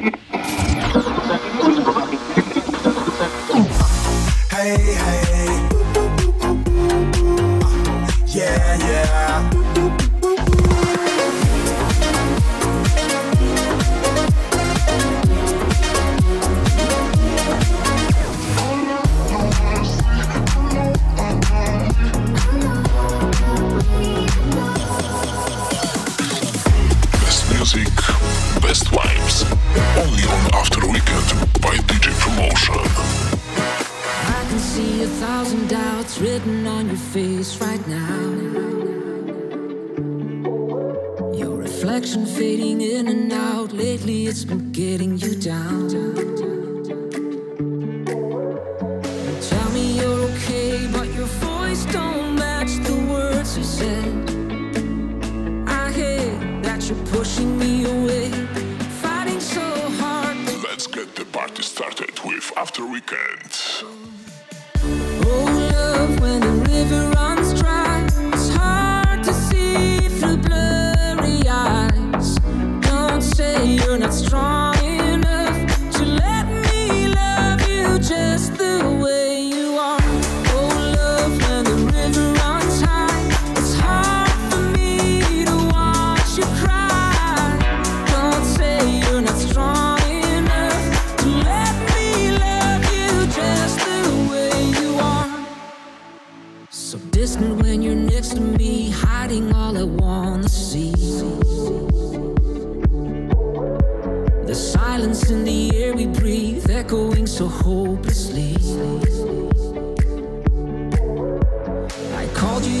you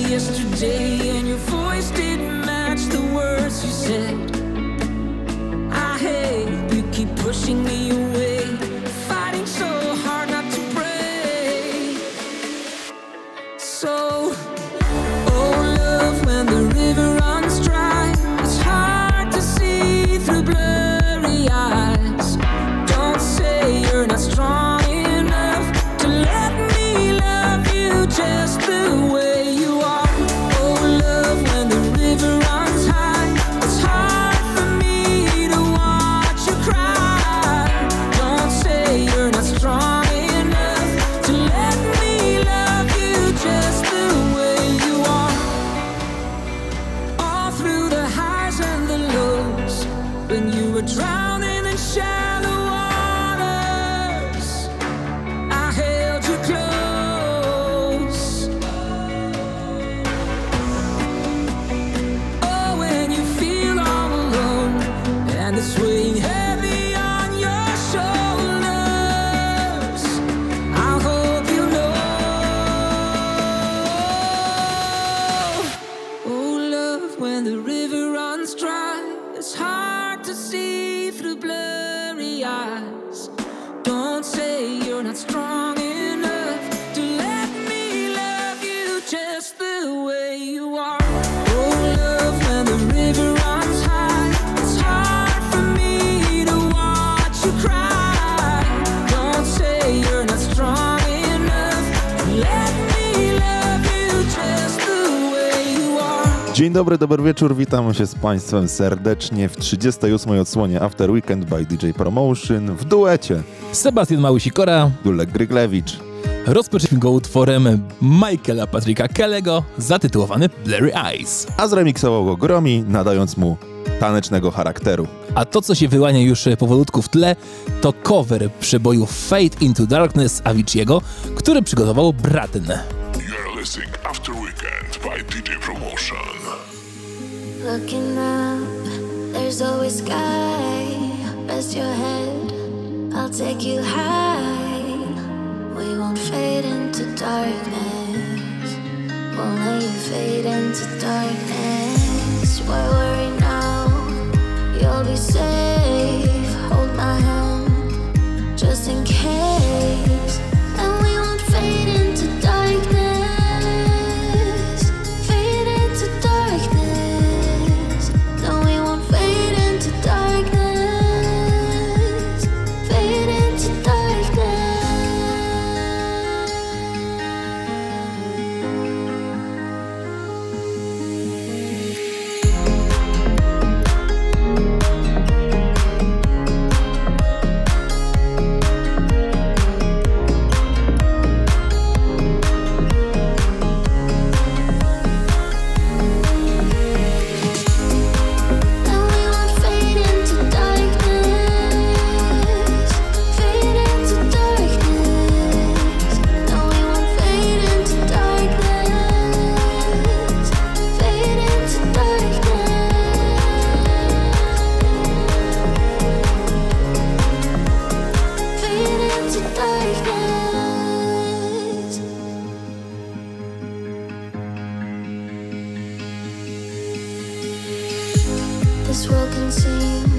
Dzień dobry, dobry wieczór, witam się z Państwem serdecznie w 38. odsłonie After Weekend by DJ Promotion w duecie. Sebastian Małysikora, Dulek Gryglewicz. Rozpoczęliśmy go utworem Michaela Patryka Kellego zatytułowany Blurry Eyes. A zremiksował go Gromi, nadając mu tanecznego charakteru. A to, co się wyłania już powolutku w tle, to cover przeboju Fade into Darkness Avicii'ego, który przygotował Braten. You're listening Looking up, there's always sky. Rest your head, I'll take you high. We won't fade into darkness. Won't let you fade into darkness. Why worry now? You'll be safe. Hold my hand, just in case. And we won't fade this world can seem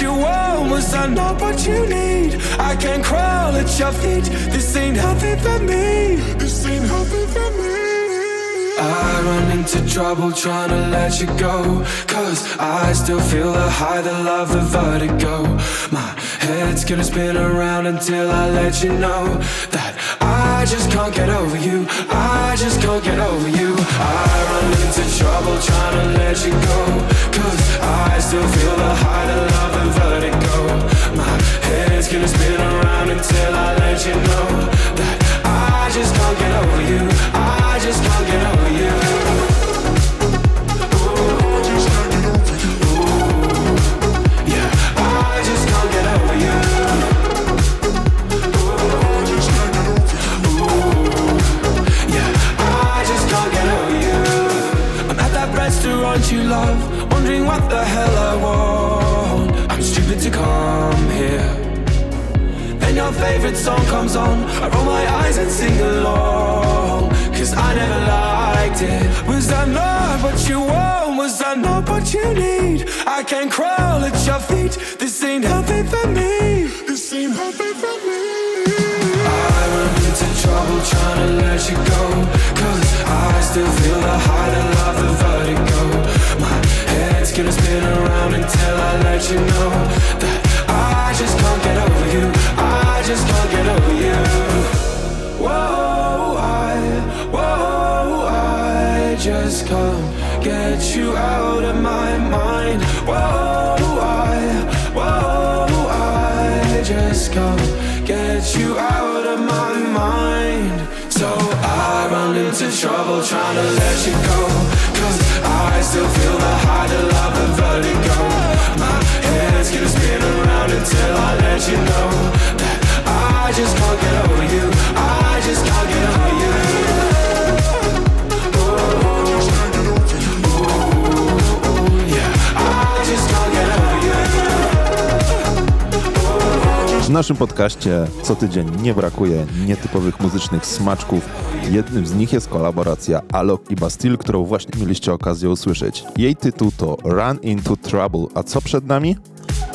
you want? Was that not what you need? I can't crawl at your feet. This ain't healthy for me. This ain't healthy for me. I run into trouble trying to let you go. Cause I still feel the high, the love, the vertigo. My head's gonna spin around until I let you know that I just can't get over you. I just can't get over you. I run into trouble trying to let you go. Cause I still feel the high, the love, the vertigo. My head's gonna spin around until I let you know that I just can't get over you. I just can't get over you. Ooh, yeah, I just can't get over you. Ooh, yeah, I just can't get over you. I'm at that restaurant you love, wondering what the hell I want. I'm stupid to come here. Then your favorite song comes on. I roll my eyes and sing along. Cause I never liked it. Was I not what you want? Was I not what you need? I can't crawl at your feet. This ain't healthy for me. This ain't healthy for me. I run into trouble trying to let you go. Cause I still feel the high, the love, the vertigo. My head's gonna spin around until I let you know that I just can't get over you. I just can't get over you. Whoa, just can't get you out of my mind. Whoa, I, whoa, I just can't get you out of my mind. So I run into trouble trying to let you go. Cause I still feel the naszym podcaście co tydzień nie brakuje nietypowych muzycznych smaczków. Jednym z nich jest kolaboracja Alok i Bastille, którą właśnie mieliście okazję usłyszeć. Jej tytuł to Run Into Trouble, a co przed nami?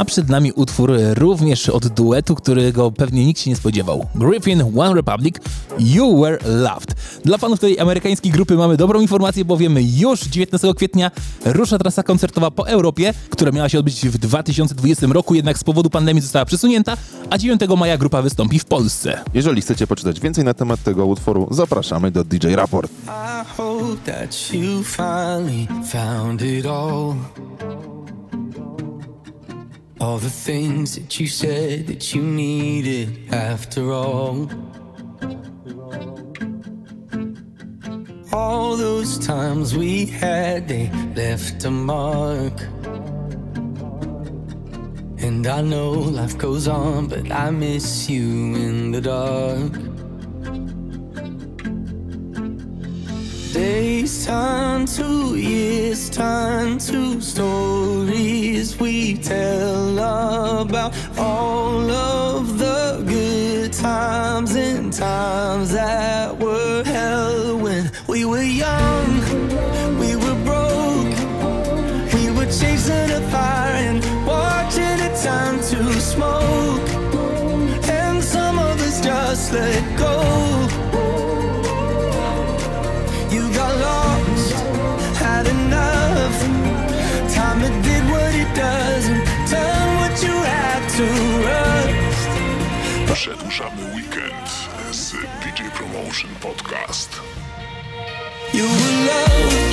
A przed nami utwór również od duetu, którego pewnie nikt się nie spodziewał. Griffin, One Republic, You Were Loved. Dla fanów tej amerykańskiej grupy mamy dobrą informację, bowiem już 19 kwietnia rusza trasa koncertowa po Europie, która miała się odbyć w 2020 roku, jednak z powodu pandemii została przesunięta, a 9 maja grupa wystąpi w Polsce. Jeżeli chcecie poczytać więcej na temat tego utworu, zapraszamy do DJ Raport. I hope that you finally found it all. All the things that you said that you needed after all. All those times we had, they left a mark. And I know life goes on, but I miss you in the dark. Days turn to years, turn to. Stories we tell about all of the good times and times that were hell when we were young, we were broke, we were chasing a fire and watching it turn to smoke, and some of us just let go. Podcast. You were loved.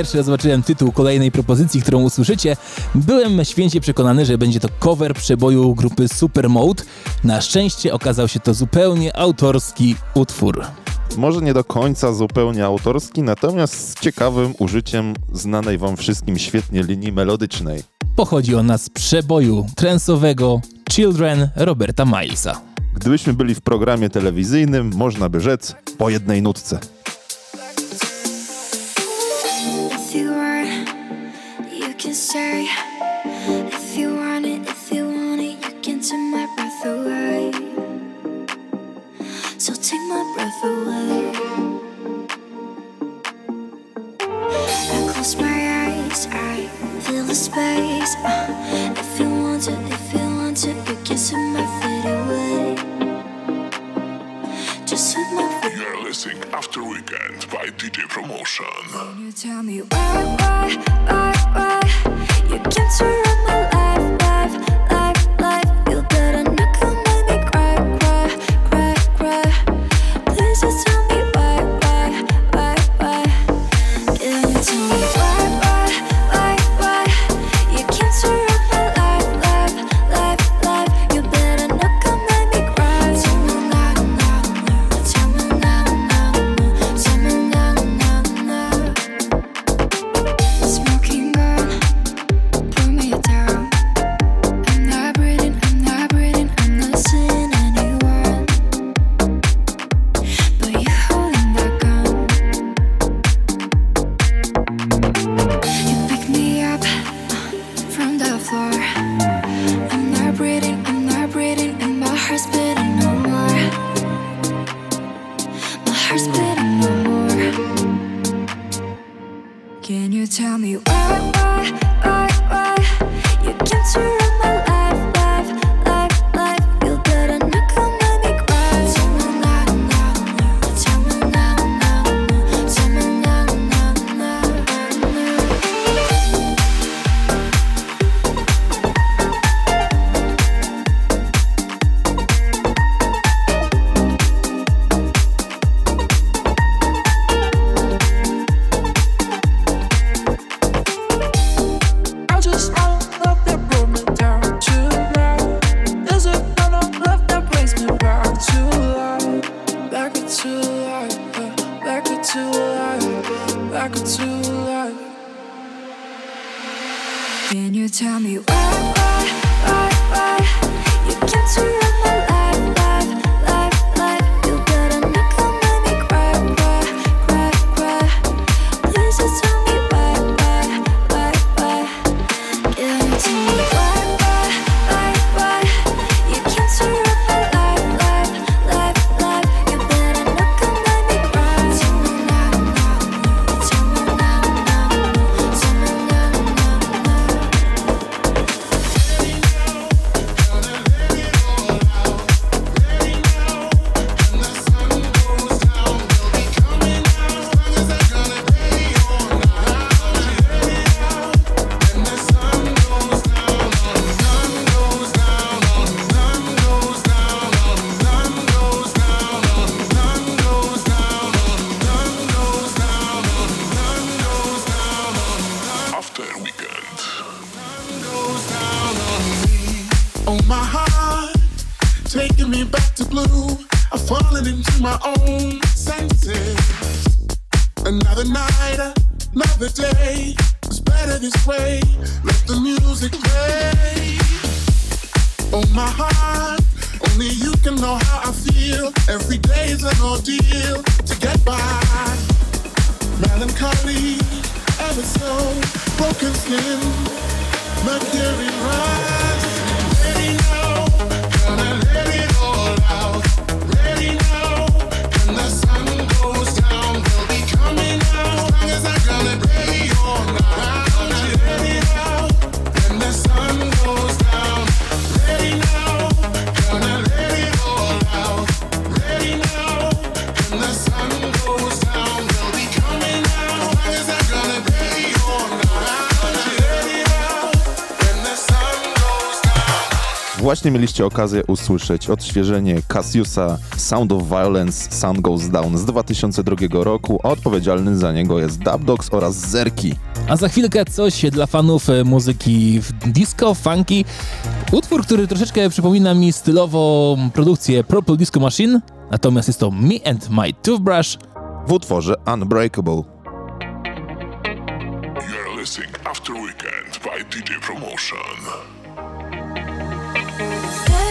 Pierwszy raz zobaczyłem tytuł kolejnej propozycji, którą usłyszycie, byłem święcie przekonany, że będzie to cover przeboju grupy Supermode. Na szczęście okazał się to zupełnie autorski utwór. Może nie do końca zupełnie autorski, natomiast z ciekawym użyciem znanej wam wszystkim świetnie linii melodycznej. Pochodzi ona z przeboju trensowego Children Roberta Milesa. Gdybyśmy byli w programie telewizyjnym, można by rzec po jednej nutce. Can stay if you want it. If you want it, you can take my breath away. So take my breath away. I close my eyes, I feel the space. Uh, if you want it, if you want it, you can set my feet away. Just with my listening After Weekend by DJ Promotion. Właśnie mieliście okazję usłyszeć odświeżenie Cassiusa Sound of Violence Sound Goes Down z 2002 roku, a odpowiedzialny za niego jest Dub Dogs oraz Zerki. A za chwilkę coś dla fanów e, muzyki w disco, funky. Utwór, który troszeczkę przypomina mi stylowo produkcję Purple Disco Machine, natomiast jest to Me and My Toothbrush. w utworze Unbreakable. You're listening After Weekend by DJ Promotion.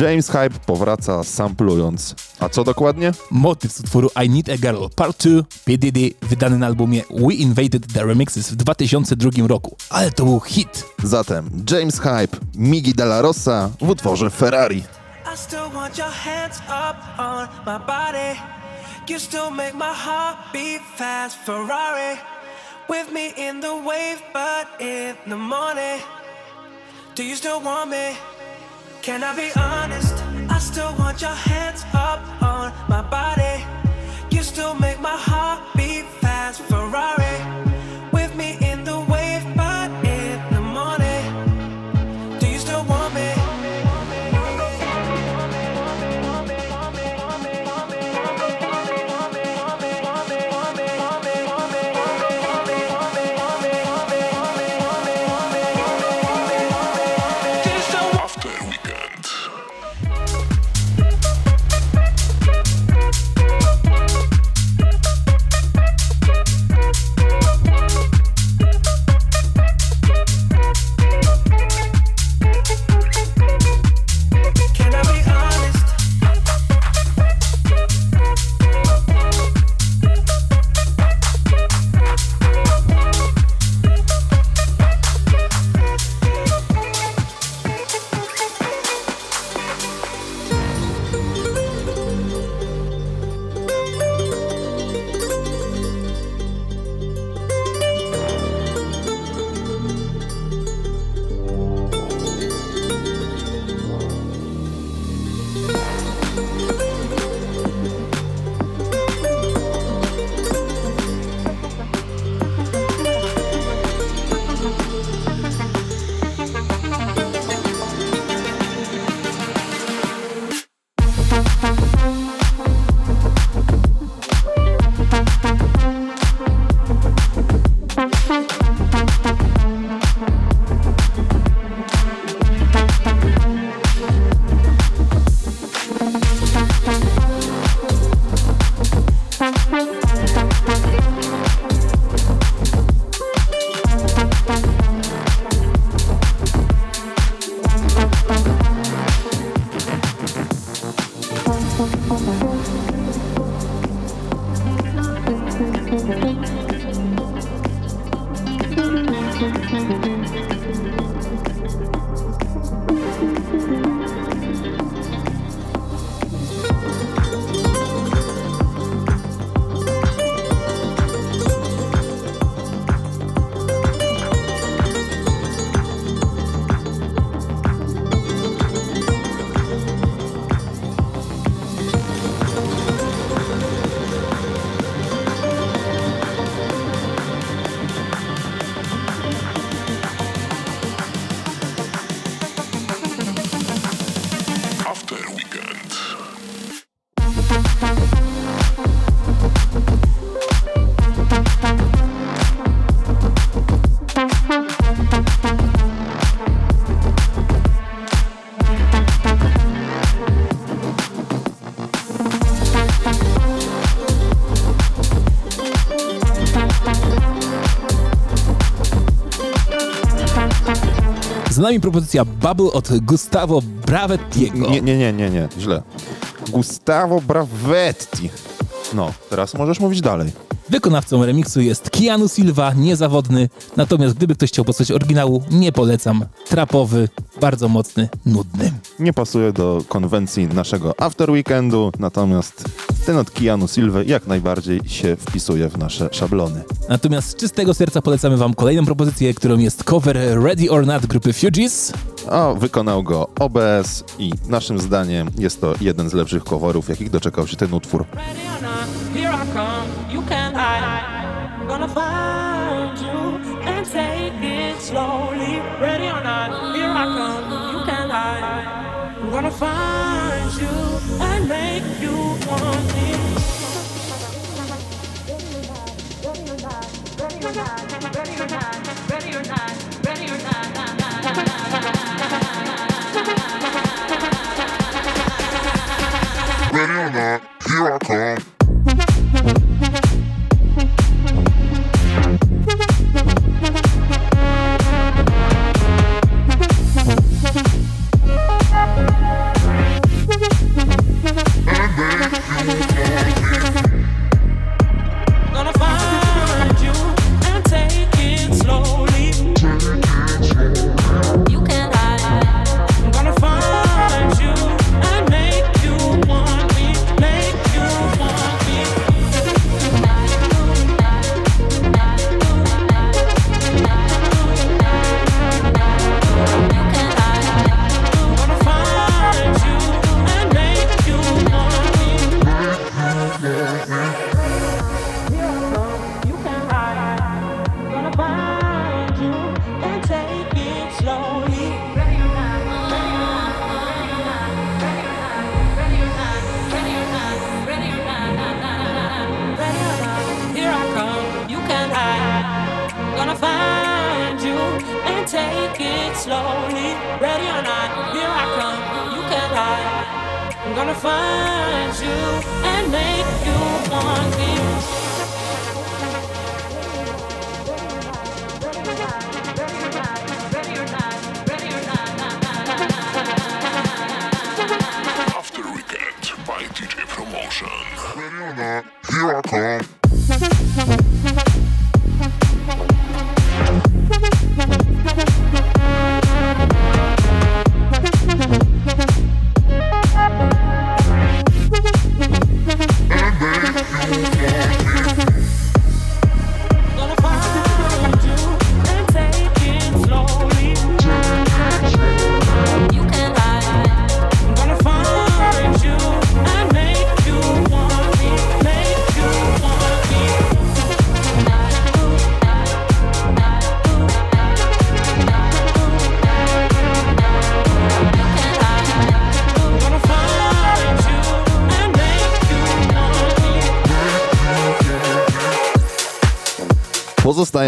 James Hype powraca samplując. A co dokładnie? Motyw z utworu I Need a Girl Part 2 PDD wydany na albumie We Invaded the Remixes w 2002 roku. Ale to był hit. Zatem James Hype, Migi Della Rossa w utworze Ferrari. I still want your hands up on my body. You still make my heart beat fast. Ferrari with me in the wave, but in the morning. Do you still want me? Can I be honest? I still want your hands up on my body. You still make my heart beat fast. Ferrari Za nami propozycja Bubble od Gustavo Bravettiego. Nie, nie, nie, nie, nie, źle. Gustavo Bravetti. No, teraz możesz mówić dalej. Wykonawcą remiksu jest Keanu Silva, niezawodny, natomiast gdyby ktoś chciał posłuchać oryginału, nie polecam. Trapowy, bardzo mocny, nudny. Nie pasuje do konwencji naszego After Weekendu, natomiast ten od Keanu Silva jak najbardziej się wpisuje w nasze szablony. Natomiast z czystego serca polecamy wam kolejną propozycję, którą jest cover Ready or Not grupy Fugees. A wykonał go OBS i naszym zdaniem jest to jeden z lepszych coverów, jakich doczekał się ten utwór. Ready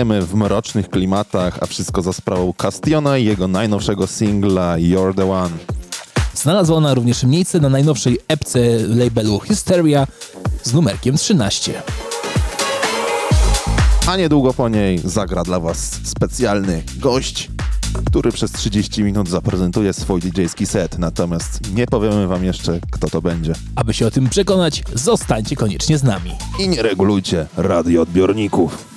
Pozostajemy w mrocznych klimatach, a wszystko za sprawą Castiona i jego najnowszego singla You're the One. Znalazła ona również miejsce na najnowszej epce labelu Hysteria z numerkiem 13. A niedługo po niej zagra dla Was specjalny gość, który przez 30 minut zaprezentuje swój DJ-ski set. Natomiast nie powiemy Wam jeszcze, kto to będzie. Aby się o tym przekonać, zostańcie koniecznie z nami. I nie regulujcie radioodbiorników.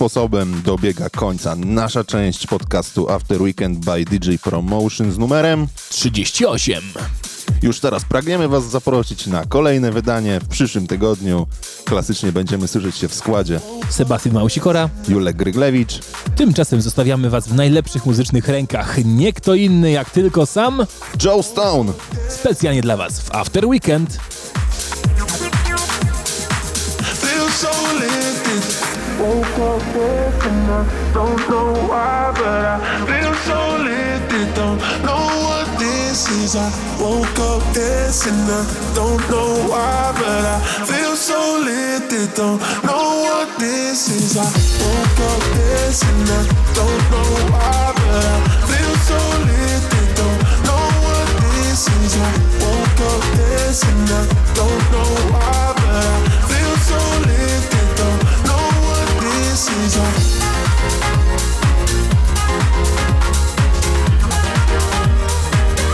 Sposobem dobiega końca nasza część podcastu After Weekend by DJ Promotion z numerem 38. Już teraz pragniemy Was zaprosić na kolejne wydanie w przyszłym tygodniu. Klasycznie będziemy słyszeć się w składzie Sebastian Małsikora. Julek Gryglewicz. Tymczasem zostawiamy was w najlepszych muzycznych rękach. Nie kto inny jak tylko sam, Joe Stone. specjalnie dla was w After Weekend. Feel so lifted. Woke up this and I don't know why, but I feel so lifted. Don't know what this is. I woke up this and I don't know why, but I feel so lifted. Don't know what this is. I woke up this and I don't know why, but I feel so lifted. Don't know what this is. I woke up this and I don't know why, but I feel so lifted. Don't is.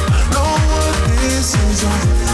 I know what this is. I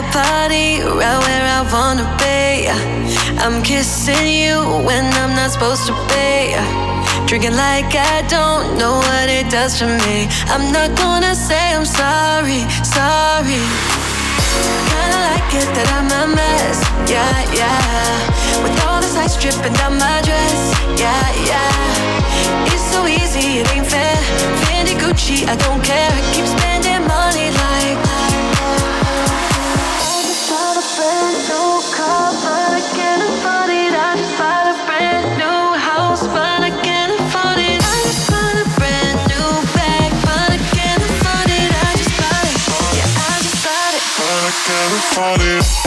Your right where I wanna be. I'm kissing you when I'm not supposed to be. Drinking like I don't know what it does to me. I'm not gonna say I'm sorry, sorry. Kinda like it that I'm a mess, yeah, yeah. With all this ice dripping down my dress, yeah, yeah. It's so easy, it ain't fair. Fendi Gucci, I don't care. I keep spending money like. Can't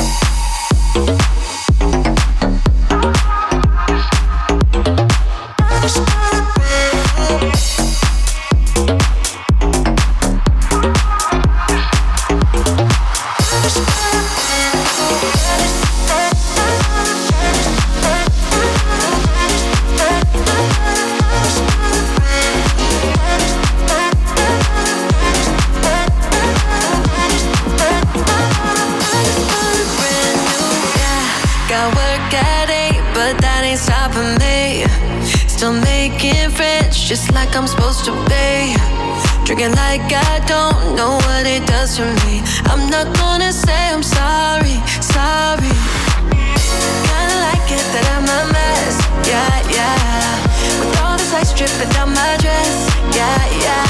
Drinking like I don't know what it does to me. I'm not gonna say I'm sorry, sorry. Kinda like it that I'm a mess, yeah, yeah. With all this ice dripping down my dress, yeah, yeah.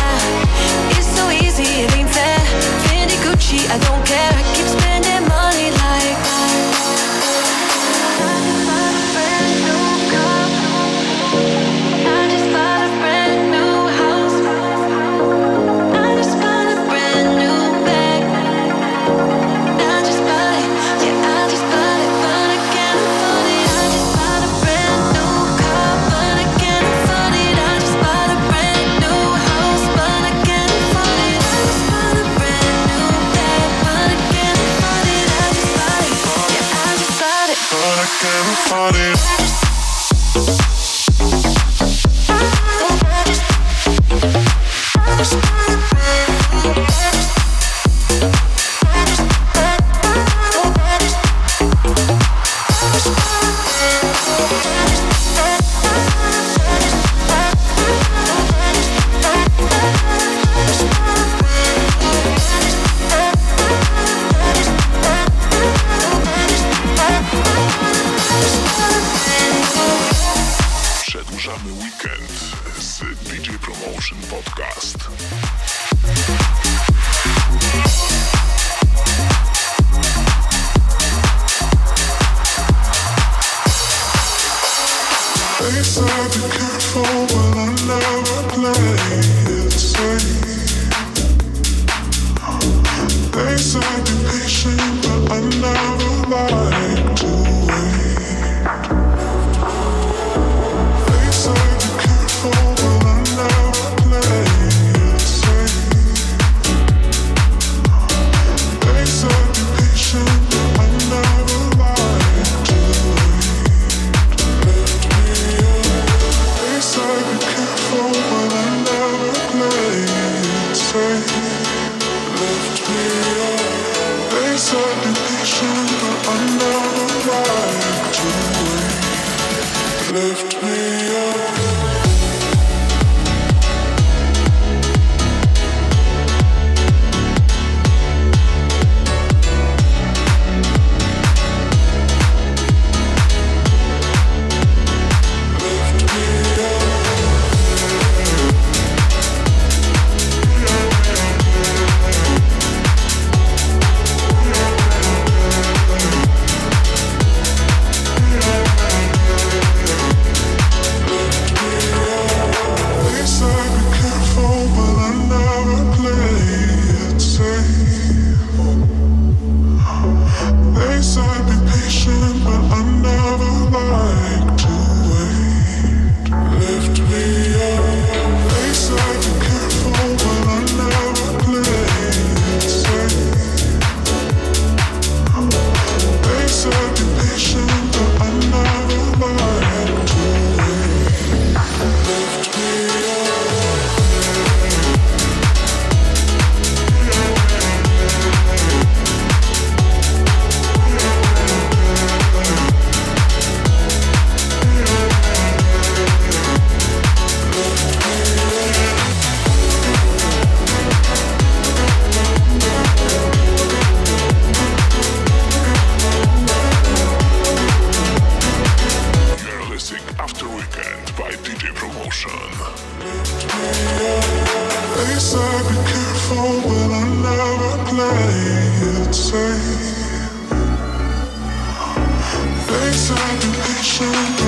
Patient, but I never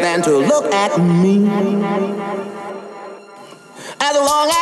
than to look at me. As long as